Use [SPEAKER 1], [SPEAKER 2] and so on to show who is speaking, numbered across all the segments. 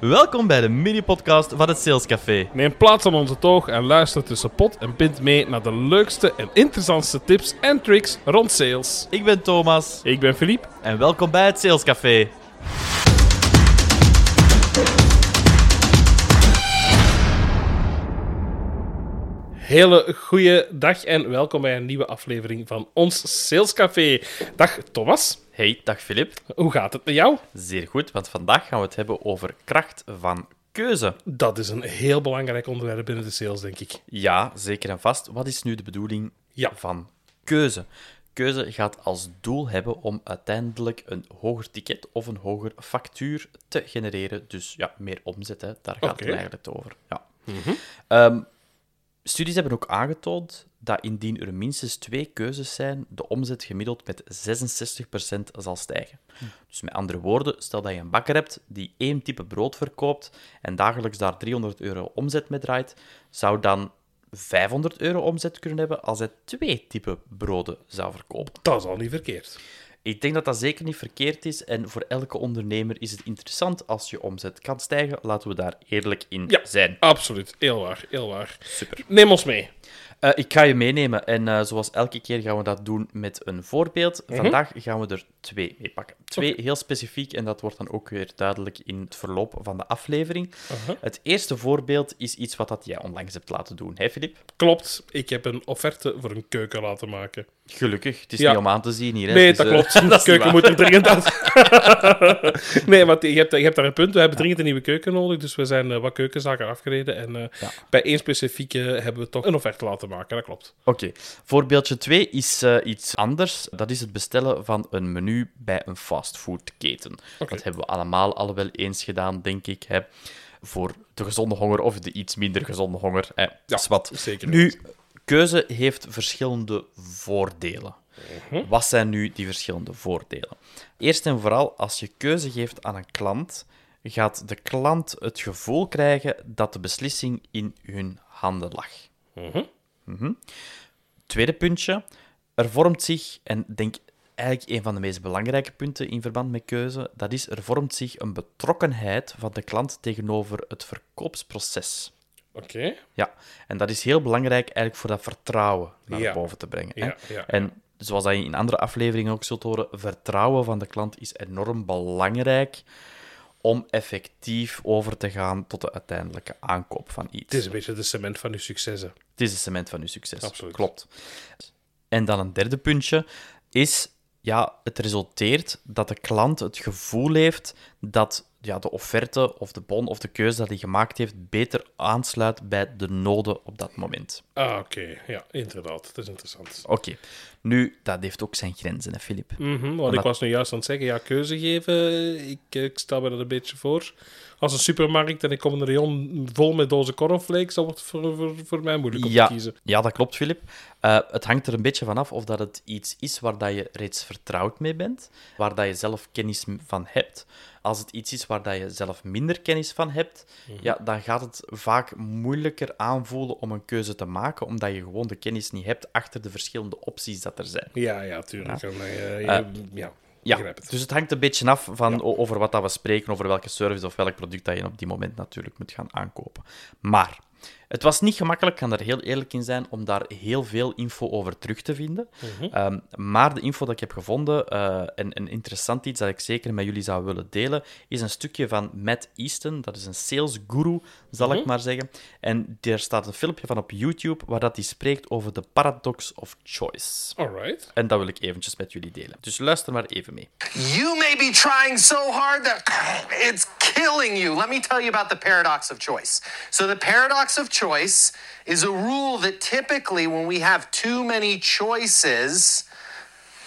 [SPEAKER 1] Welkom bij de mini-podcast van het Sales Café.
[SPEAKER 2] Neem plaats aan onze toog en luister tussen pot en pint mee naar de leukste en interessantste tips en tricks rond sales.
[SPEAKER 1] Ik ben Thomas
[SPEAKER 2] Ik ben Philippe.
[SPEAKER 1] en welkom bij het Sales Café.
[SPEAKER 2] Hele goede dag en welkom bij een nieuwe aflevering van ons Sales Café. Dag Thomas,
[SPEAKER 1] Hey, dag Filip.
[SPEAKER 2] hoe gaat het met jou?
[SPEAKER 1] Zeer goed, want vandaag gaan we het hebben over kracht van keuze.
[SPEAKER 2] Dat is een heel belangrijk onderwerp binnen de sales, denk ik.
[SPEAKER 1] Ja, zeker en vast. Wat is nu de bedoeling
[SPEAKER 2] Ja.
[SPEAKER 1] van keuze? Keuze gaat als doel hebben om uiteindelijk een hoger ticket of een hoger factuur te genereren. Dus ja, meer omzet, hè. daar gaat het eigenlijk over. Ja. Ehm, studies hebben ook aangetoond dat indien er minstens twee keuzes zijn, de omzet gemiddeld met 66% zal stijgen. Dus met andere woorden, stel dat je een bakker hebt die één type brood verkoopt en dagelijks daar 300 euro omzet mee draait, zou dan 500 euro omzet kunnen hebben als hij twee type broden zou verkopen.
[SPEAKER 2] Dat is al niet verkeerd.
[SPEAKER 1] Ik denk dat dat zeker niet verkeerd is en voor elke ondernemer is het interessant als je omzet kan stijgen. Laten we daar eerlijk in
[SPEAKER 2] Ja.
[SPEAKER 1] zijn.
[SPEAKER 2] Absoluut, heel waar, heel waar.
[SPEAKER 1] Super.
[SPEAKER 2] Neem ons mee.
[SPEAKER 1] Eh, ik ga je meenemen en eh, zoals elke keer gaan we dat doen met een voorbeeld.
[SPEAKER 2] Mhm.
[SPEAKER 1] Vandaag gaan we er twee mee pakken. Twee heel specifiek en dat wordt dan ook weer duidelijk in het verloop van de aflevering.
[SPEAKER 2] Uh-huh.
[SPEAKER 1] Het eerste voorbeeld is iets wat dat jij onlangs hebt laten doen, hè Filip?
[SPEAKER 2] Klopt, ik heb een offerte voor een keuken laten maken.
[SPEAKER 1] Gelukkig, het is
[SPEAKER 2] Ja.
[SPEAKER 1] niet om aan te zien hier. Hè.
[SPEAKER 2] Nee,
[SPEAKER 1] is,
[SPEAKER 2] dat
[SPEAKER 1] eh,
[SPEAKER 2] klopt. De
[SPEAKER 1] dat
[SPEAKER 2] keuken moet er dringend uit. nee, want je hebt, je hebt daar een punt. We hebben dringend een nieuwe keuken nodig. Dus we zijn eh, wat keukenzaken afgereden. En eh,
[SPEAKER 1] Ja.
[SPEAKER 2] bij één specifieke hebben we toch een offerte laten maken. Dat klopt.
[SPEAKER 1] Oké, voorbeeldje 2 is iets anders. Dat is het bestellen van een menu bij een fastfoodketen. Dat hebben we allemaal al wel eens gedaan, denk ik. Hè. Voor de gezonde honger of de iets minder gezonde honger. Hè. Dat is wat.
[SPEAKER 2] zeker
[SPEAKER 1] Nu, keuze heeft verschillende voordelen.
[SPEAKER 2] Mhm.
[SPEAKER 1] Wat zijn nu die verschillende voordelen? Eerst en vooral, als je keuze geeft aan een klant, gaat de klant het gevoel krijgen dat de beslissing in hun handen lag.
[SPEAKER 2] Mhm.
[SPEAKER 1] Tweede puntje. Er vormt zich, en denk eigenlijk een van de meest belangrijke punten in verband met keuze, dat is er vormt zich een betrokkenheid van de klant tegenover het verkoopsproces.
[SPEAKER 2] Oké.
[SPEAKER 1] Ja, en dat is heel belangrijk eigenlijk voor dat vertrouwen naar
[SPEAKER 2] Ja.
[SPEAKER 1] boven te brengen. hè.
[SPEAKER 2] Ja, ja,
[SPEAKER 1] En zoals dat je in andere afleveringen ook zult horen, vertrouwen van de klant is enorm belangrijk om effectief over te gaan tot de uiteindelijke aankoop van iets.
[SPEAKER 2] Het is een beetje de cement van uw successen.
[SPEAKER 1] Het is het cement van uw succes.
[SPEAKER 2] Absoluut.
[SPEAKER 1] Klopt. En dan een derde puntje is, ja, het resulteert dat de klant het gevoel heeft dat ja, de offerte of de bon of de keuze dat hij gemaakt heeft beter aansluit bij de noden op dat moment.
[SPEAKER 2] Ah, oké. Ja, inderdaad. Dat is interessant.
[SPEAKER 1] Oké, nu, dat heeft ook zijn grenzen, hè, Filip?
[SPEAKER 2] Mhm, want
[SPEAKER 1] Omdat-
[SPEAKER 2] ik was nu juist aan het zeggen, ja, keuze geven, ik, eh, ik sta me dat een beetje voor. Als een supermarkt en ik kom in een rayon vol met dozen cornflakes, dan wordt het voor, voor, voor mij moeilijk om
[SPEAKER 1] Ja,
[SPEAKER 2] te kiezen.
[SPEAKER 1] ja, dat klopt, Filip. Eh, het hangt er een beetje vanaf of dat het iets is waar dat je reeds vertrouwd mee bent, waar dat je zelf kennis van hebt. Als het iets is waar dat je zelf minder kennis van hebt,
[SPEAKER 2] Mhm.
[SPEAKER 1] ja, dan gaat het vaak moeilijker aanvoelen om een keuze te maken, omdat je gewoon de kennis niet hebt achter de verschillende opties dat er zijn.
[SPEAKER 2] Ja, ja, tuurlijk. En, eh, je-
[SPEAKER 1] Eh,
[SPEAKER 2] ja,
[SPEAKER 1] Ja,
[SPEAKER 2] het.
[SPEAKER 1] dus het hangt een beetje af van over wat dat we spreken, over welke service of welk product dat je op die moment natuurlijk moet gaan aankopen. Maar het was niet gemakkelijk, ik kan er heel eerlijk in zijn, om daar heel veel info over terug te vinden.
[SPEAKER 2] Mhm.
[SPEAKER 1] Ehm, maar de info dat ik heb gevonden, eh, en een interessant iets dat ik zeker met jullie zou willen delen, is een stukje van Matt Easton. Dat is een sales guru, zal
[SPEAKER 2] Mhm.
[SPEAKER 1] ik maar zeggen. En daar staat een filmpje van op YouTube waar dat hij spreekt over de paradox of choice.
[SPEAKER 2] Alright.
[SPEAKER 1] En dat wil ik eventjes met jullie delen. Dus luister maar even mee.
[SPEAKER 3] You may be trying so hard that it's killing you. Let me tell you about the paradox of choice. So, the paradox of choice is a rule that typically, when we have too many choices,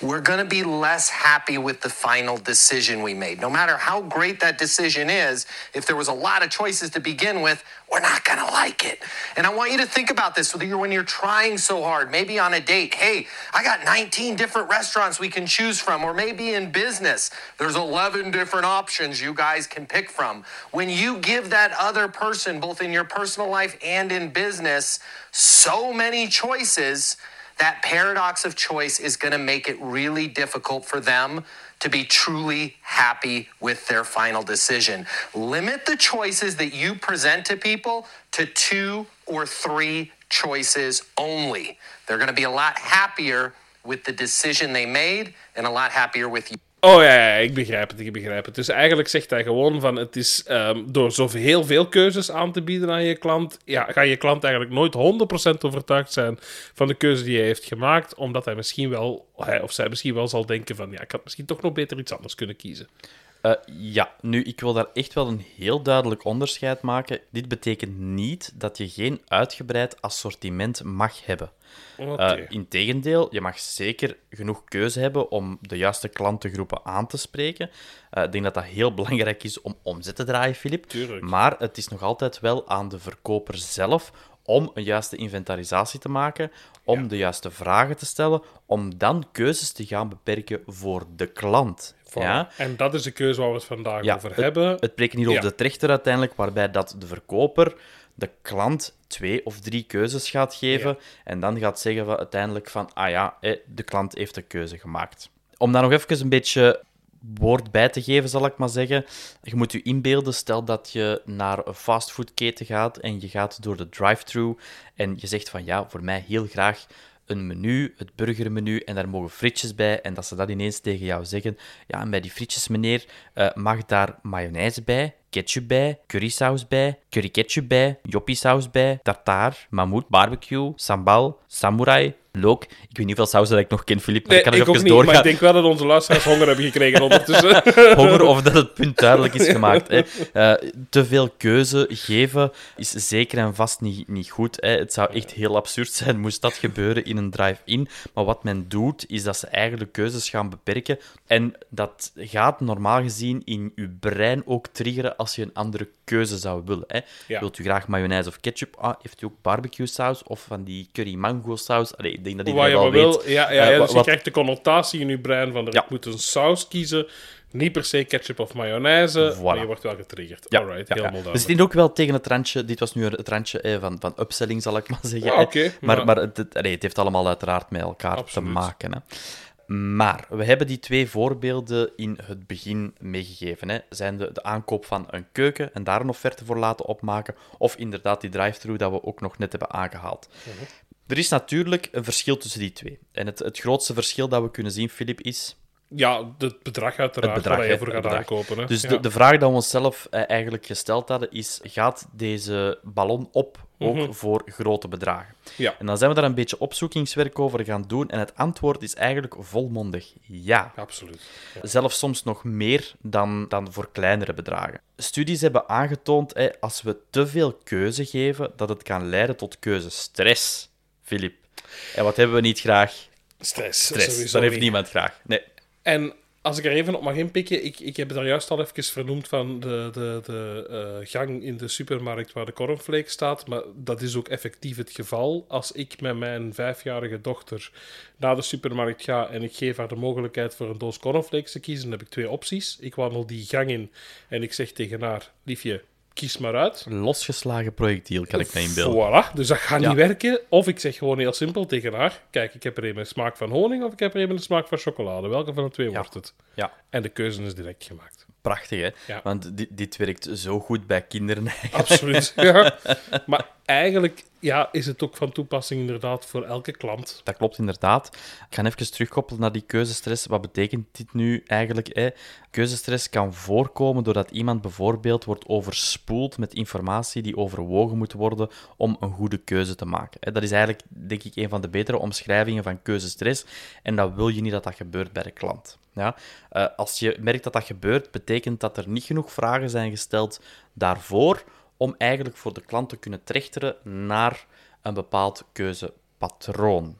[SPEAKER 3] we're going to be less happy with the final decision we made. No matter how great that decision is, if there was a lot of choices to begin with, we're not going to like it. And I want you to think about this when you're, when you're trying so hard, maybe on a date. Hey, I got 19 different restaurants we can choose from, or maybe in business, there's 11 different options you guys can pick from. When you give that other person, both in your personal life and in business, so many choices, that paradox of choice is going to make it really difficult for them to be truly happy with their final decision. Limit the choices that you present to people to two or three choices only. They're going to be a lot happier with the decision they made and a lot happier with you.
[SPEAKER 2] Oh ja, ja, ik begrijp het, ik begrijp het. Dus eigenlijk zegt hij gewoon van, het is ehm, door zoveel heel veel keuzes aan te bieden aan je klant, ja, ga je klant eigenlijk nooit 100% overtuigd zijn van de keuze die hij heeft gemaakt, omdat hij misschien wel, hij of zij misschien wel zal denken van, ja, ik had misschien toch nog beter iets anders kunnen kiezen.
[SPEAKER 1] Eh, ja, nu, ik wil daar echt wel een heel duidelijk onderscheid maken. Dit betekent niet dat je geen uitgebreid assortiment mag hebben. Uh, Integendeel, je mag zeker genoeg keuze hebben om de juiste klantengroepen aan te spreken. Uh, ik denk dat dat heel belangrijk is om omzet te draaien, Filip.
[SPEAKER 2] Tuurlijk.
[SPEAKER 1] Maar het is nog altijd wel aan de verkoper zelf om een juiste inventarisatie te maken, om de juiste vragen te stellen, om dan keuzes te gaan beperken voor de klant.
[SPEAKER 2] Voilà.
[SPEAKER 1] Ja?
[SPEAKER 2] En dat is de keuze waar we het vandaag
[SPEAKER 1] Ja,
[SPEAKER 2] over
[SPEAKER 1] het,
[SPEAKER 2] hebben.
[SPEAKER 1] Het breken hier
[SPEAKER 2] Ja.
[SPEAKER 1] op de trechter uiteindelijk, waarbij dat de verkoper de klant twee of drie keuzes gaat geven
[SPEAKER 2] Ja.
[SPEAKER 1] en dan gaat zeggen van, uiteindelijk van, ah ja, eh, de klant heeft de keuze gemaakt. Om daar nog even een beetje woord bij te geven, zal ik maar zeggen. Je moet je inbeelden, stel dat je naar een fastfoodketen gaat en je gaat door de drive-thru en je zegt van, ja, voor mij heel graag een menu, het burgermenu, en daar mogen frietjes bij. En dat ze dat ineens tegen jou zeggen. Ja, en bij die frietjes, meneer, eh, mag daar mayonaise bij, ketchup bij, currysaus bij, curry ketchup bij, joppiesaus bij, tartaar, mammoet, barbecue, sambal, samurai, look. Ik weet niet hoeveel sausen dat ik nog ken, Filip, maar
[SPEAKER 2] Nee,
[SPEAKER 1] ik kan
[SPEAKER 2] ook
[SPEAKER 1] even
[SPEAKER 2] niet, maar
[SPEAKER 1] doorgaan.
[SPEAKER 2] ik denk wel dat onze luisteraars honger hebben gekregen ondertussen.
[SPEAKER 1] honger of dat het punt duidelijk is gemaakt. Hè. Eh, te veel keuze geven is zeker en vast niet, niet goed. Hè. Het zou echt heel absurd zijn moest dat gebeuren in een drive-in. Maar wat men doet, is dat ze eigenlijk keuzes gaan beperken. En dat gaat normaal gezien in uw brein ook triggeren als je een andere keuze zou willen. Hè.
[SPEAKER 2] Ja.
[SPEAKER 1] Wilt u graag mayonaise of ketchup? Ah, heeft u ook barbecue saus of van die curry mango saus? Allee, ik denk dat
[SPEAKER 2] Wat
[SPEAKER 1] iedereen
[SPEAKER 2] je
[SPEAKER 1] wel weet.
[SPEAKER 2] Ja, ja,
[SPEAKER 1] eh,
[SPEAKER 2] ja, dus je krijgt de connotatie in je brein van er, moet een saus kiezen. Niet per se ketchup of mayonaise,
[SPEAKER 1] Voilà.
[SPEAKER 2] maar je wordt wel getriggerd.
[SPEAKER 1] Ja,
[SPEAKER 2] Alright,
[SPEAKER 1] ja, ja.
[SPEAKER 2] helemaal
[SPEAKER 1] Dus ook wel tegen het randje. Dit was nu het randje eh, van, van upselling, zal ik maar zeggen.
[SPEAKER 2] Ja, oké,
[SPEAKER 1] maar
[SPEAKER 2] maar-
[SPEAKER 1] maar het, het, heeft allemaal uiteraard met elkaar
[SPEAKER 2] Absoluut.
[SPEAKER 1] te maken. Hè. Maar we hebben die twee voorbeelden in het begin meegegeven. Hè. Zijn de, de aankoop van een keuken en daar een offerte voor laten opmaken, of inderdaad die drive-thru dat we ook nog net hebben aangehaald.
[SPEAKER 2] Mhm.
[SPEAKER 1] Er is natuurlijk een verschil tussen die twee. En het, het grootste verschil dat we kunnen zien, Filip, is
[SPEAKER 2] Ja, het bedrag uiteraard
[SPEAKER 1] het bedrag,
[SPEAKER 2] waar je voor gaat aankopen. Hè.
[SPEAKER 1] Dus
[SPEAKER 2] ja.
[SPEAKER 1] de, de vraag die we onszelf eh, eigenlijk gesteld hadden is: gaat deze ballon op ook voor grote bedragen?
[SPEAKER 2] Mhm. Ja.
[SPEAKER 1] En dan zijn we daar een beetje opzoekingswerk over gaan doen. En het antwoord is eigenlijk volmondig ja.
[SPEAKER 2] Absoluut. Ja.
[SPEAKER 1] Zelfs soms nog meer dan, dan voor kleinere bedragen. Studies hebben aangetoond, hè, als we te veel keuze geven, dat het kan leiden tot keuzestress. Filip. En wat hebben we niet graag?
[SPEAKER 2] Stress.
[SPEAKER 1] Stress. Dat heeft
[SPEAKER 2] niet.
[SPEAKER 1] niemand graag. Nee.
[SPEAKER 2] En als ik er even op mag inpikken, ik, ik heb het daar juist al even vernoemd van de, de, de eh, gang in de supermarkt waar de cornflake staat. Maar dat is ook effectief het geval. Als ik met mijn vijfjarige dochter naar de supermarkt ga en ik geef haar de mogelijkheid voor een doos cornflakes te kiezen, dan heb ik twee opties. Ik wandel die gang in en ik zeg tegen haar, liefje, kies maar uit.
[SPEAKER 1] Losgeslagen projectiel, kan ik me inbeelden.
[SPEAKER 2] Voilà, dus dat gaat
[SPEAKER 1] Ja.
[SPEAKER 2] niet werken. Of ik zeg gewoon heel simpel tegen haar: Kijk, ik heb er een met smaak van honing of ik heb er een met de smaak van chocolade. Welke van de twee wordt het?
[SPEAKER 1] Ja.
[SPEAKER 2] En de keuze is direct gemaakt.
[SPEAKER 1] Prachtig, hè?
[SPEAKER 2] Ja.
[SPEAKER 1] Want dit, dit werkt zo goed bij kinderen.
[SPEAKER 2] Absoluut. ja. Maar eigenlijk ja, is het ook van toepassing inderdaad voor elke klant.
[SPEAKER 1] Dat klopt inderdaad. Ik ga even terugkoppelen naar die keuzestress. Wat betekent dit nu eigenlijk? Hè? Keuzestress kan voorkomen doordat iemand bijvoorbeeld wordt overspoeld met informatie die overwogen moet worden om een goede keuze te maken. Dat is eigenlijk, denk ik, een van de betere omschrijvingen van keuzestress. En dat wil je niet dat dat gebeurt bij de klant. Ja? Eh, als je merkt dat dat gebeurt, betekent dat er niet genoeg vragen zijn gesteld daarvoor om eigenlijk voor de klant te kunnen trechteren naar een bepaald keuzepatroon.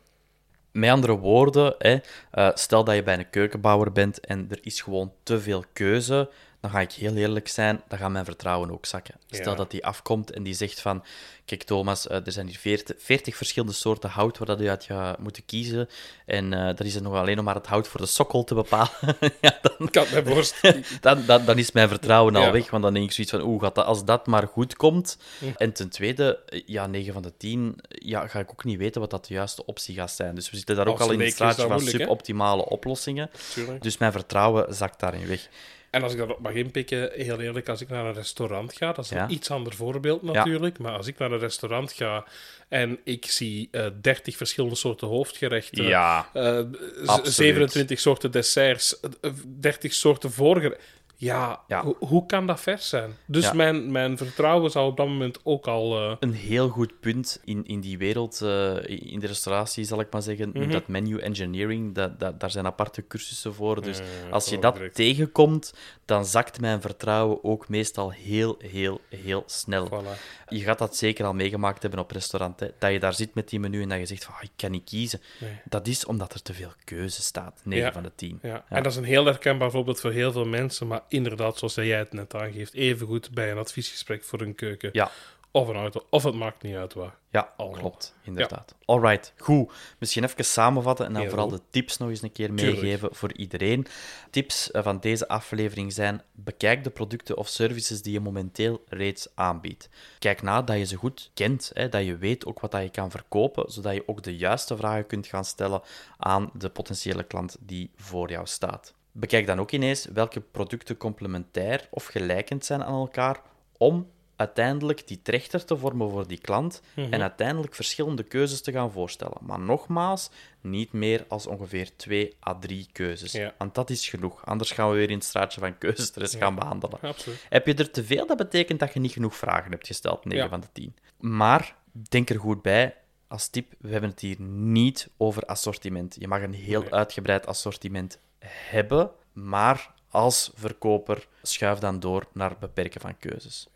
[SPEAKER 1] Met andere woorden, hè, eh, stel dat je bij een keukenbouwer bent en er is gewoon te veel keuze, dan ga ik heel eerlijk zijn, dan gaat mijn vertrouwen ook zakken. Stel
[SPEAKER 2] Ja.
[SPEAKER 1] dat die afkomt en die zegt van, kijk Thomas, eh, er zijn hier 40, 40 verschillende soorten hout waar dat je uit gaat moeten kiezen. En eh dan is het nog alleen nog maar het hout voor de sokkel te bepalen. ja, dan,
[SPEAKER 2] kan het mij voorstellen.
[SPEAKER 1] dan, dan, dan is mijn vertrouwen al
[SPEAKER 2] Ja.
[SPEAKER 1] weg. Want dan denk ik zoiets van, oeh, gaat dat, als dat maar goed komt. En ten tweede, eh, ja, 9 van de 10, ja, ga ik ook niet weten wat dat de juiste optie gaat zijn. Dus we zitten daar ook al in het straatje van
[SPEAKER 2] moeilijk, hè?
[SPEAKER 1] suboptimale oplossingen.
[SPEAKER 2] Tuurlijk.
[SPEAKER 1] Dus mijn vertrouwen zakt daarin weg.
[SPEAKER 2] En als ik daarop mag inpikken, heel eerlijk, als ik naar een restaurant ga, dat is
[SPEAKER 1] Ja.
[SPEAKER 2] een iets ander voorbeeld natuurlijk, maar als ik naar een restaurant ga en ik zie eh 30 verschillende soorten hoofdgerechten,
[SPEAKER 1] Ja,
[SPEAKER 2] eh, z-
[SPEAKER 1] absoluut.
[SPEAKER 2] 27 soorten desserts, eh, 30 soorten voorgerechten. Ja,
[SPEAKER 1] Ja.
[SPEAKER 2] ho- hoe kan dat vers zijn? Dus
[SPEAKER 1] Ja.
[SPEAKER 2] mijn, mijn vertrouwen zou op dat moment ook al... eh,
[SPEAKER 1] een heel goed punt in, in die wereld, eh, in de restauratie zal ik maar zeggen,
[SPEAKER 2] Mhm.
[SPEAKER 1] dat menu engineering, dat, dat, daar zijn aparte cursussen voor. Dus als je dat
[SPEAKER 2] direct.
[SPEAKER 1] tegenkomt, dan zakt mijn vertrouwen ook meestal heel, heel, heel snel.
[SPEAKER 2] voilà.
[SPEAKER 1] Je gaat dat zeker al meegemaakt hebben op restaurant, hè, dat je daar zit met die menu en dat je zegt van, ah, ik kan niet kiezen.
[SPEAKER 2] Nee.
[SPEAKER 1] Dat is omdat er te veel keuze staat, 9
[SPEAKER 2] Ja.
[SPEAKER 1] van de 10.
[SPEAKER 2] Ja. En dat is een heel herkenbaar voorbeeld voor heel veel mensen, maar inderdaad, zoals jij het net aangeeft, evengoed bij een adviesgesprek voor een keuken
[SPEAKER 1] Ja.
[SPEAKER 2] of een auto, of het maakt niet uit waar.
[SPEAKER 1] Ja,
[SPEAKER 2] Allemaal.
[SPEAKER 1] klopt, inderdaad. Alright, goed. Misschien even samenvatten en dan
[SPEAKER 2] Heel
[SPEAKER 1] vooral
[SPEAKER 2] goed.
[SPEAKER 1] de tips nog eens een keer
[SPEAKER 2] Tuurlijk.
[SPEAKER 1] meegeven voor iedereen. Tips eh, van deze aflevering zijn: bekijk de producten of services die je momenteel reeds aanbiedt. Kijk na dat je ze goed kent, hè, dat je weet ook wat dat je kan verkopen, zodat je ook de juiste vragen kunt gaan stellen aan de potentiële klant die voor jou staat. Bekijk dan ook ineens welke producten complementair of gelijkend zijn aan elkaar om uiteindelijk die trechter te vormen voor die klant
[SPEAKER 2] Mhm.
[SPEAKER 1] en uiteindelijk verschillende keuzes te gaan voorstellen. Maar nogmaals, niet meer als ongeveer twee à drie keuzes.
[SPEAKER 2] Ja.
[SPEAKER 1] Want dat is genoeg. Anders gaan we weer in het straatje van keuzestress gaan behandelen.
[SPEAKER 2] Absoluut.
[SPEAKER 1] Heb je er te veel, dat betekent dat je niet genoeg vragen hebt gesteld, 9
[SPEAKER 2] Ja.
[SPEAKER 1] van de 10. Maar denk er goed bij, als tip, we hebben het hier niet over assortiment. Je mag een heel
[SPEAKER 2] Nee.
[SPEAKER 1] uitgebreid assortiment hebben, maar als verkoper schuif dan door naar beperken van keuzes.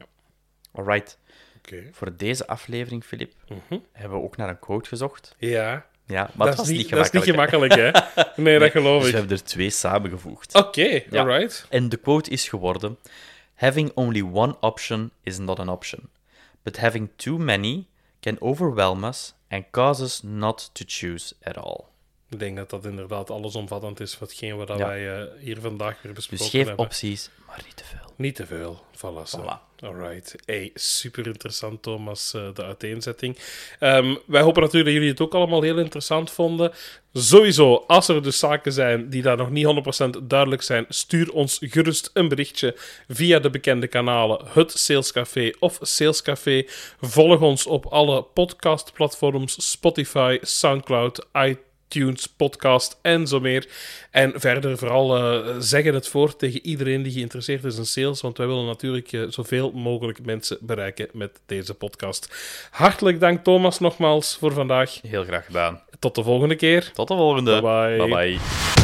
[SPEAKER 1] Alright.
[SPEAKER 2] Oké.
[SPEAKER 1] Voor deze aflevering, Filip, hebben we ook naar een quote gezocht.
[SPEAKER 2] Ja,
[SPEAKER 1] Ja, maar het
[SPEAKER 2] dat,
[SPEAKER 1] was
[SPEAKER 2] is
[SPEAKER 1] niet,
[SPEAKER 2] dat is niet
[SPEAKER 1] gemakkelijk.
[SPEAKER 2] hè? Nee, dat geloof
[SPEAKER 1] Dus
[SPEAKER 2] ik.
[SPEAKER 1] we
[SPEAKER 2] Oké,
[SPEAKER 1] hebben er twee samengevoegd.
[SPEAKER 2] Oh. alright.
[SPEAKER 1] En de quote is geworden: Having only one option is not an option, but having too many can overwhelm us and cause us not to choose at all.
[SPEAKER 2] Ik denk dat dat inderdaad allesomvattend is voor hetgeen wat
[SPEAKER 1] Ja.
[SPEAKER 2] wij eh, hier vandaag weer
[SPEAKER 1] Dus
[SPEAKER 2] besproken
[SPEAKER 1] geef
[SPEAKER 2] hebben.
[SPEAKER 1] opties, maar niet te veel.
[SPEAKER 2] Niet te veel. Voilà.
[SPEAKER 1] Voilà.
[SPEAKER 2] Alright. Hey, super interessant, Thomas, eh, de uiteenzetting. Ehm, wij hopen natuurlijk dat jullie het ook allemaal heel interessant vonden. Sowieso, als er dus zaken zijn die daar nog niet 100% duidelijk zijn, stuur ons gerust een berichtje via de bekende kanalen, het Salescafé of Salescafé. Volg ons op alle podcastplatforms, Spotify, Soundcloud, iTunes, podcast en zo meer. En verder vooral eh, zeggen het voor tegen iedereen die geïnteresseerd is in sales, want wij willen natuurlijk eh, zoveel mogelijk mensen bereiken met deze podcast. Hartelijk dank Thomas nogmaals voor vandaag.
[SPEAKER 1] Heel graag gedaan.
[SPEAKER 2] Tot de volgende keer.
[SPEAKER 1] Tot de volgende.
[SPEAKER 2] Bye bye.
[SPEAKER 1] bye, bye.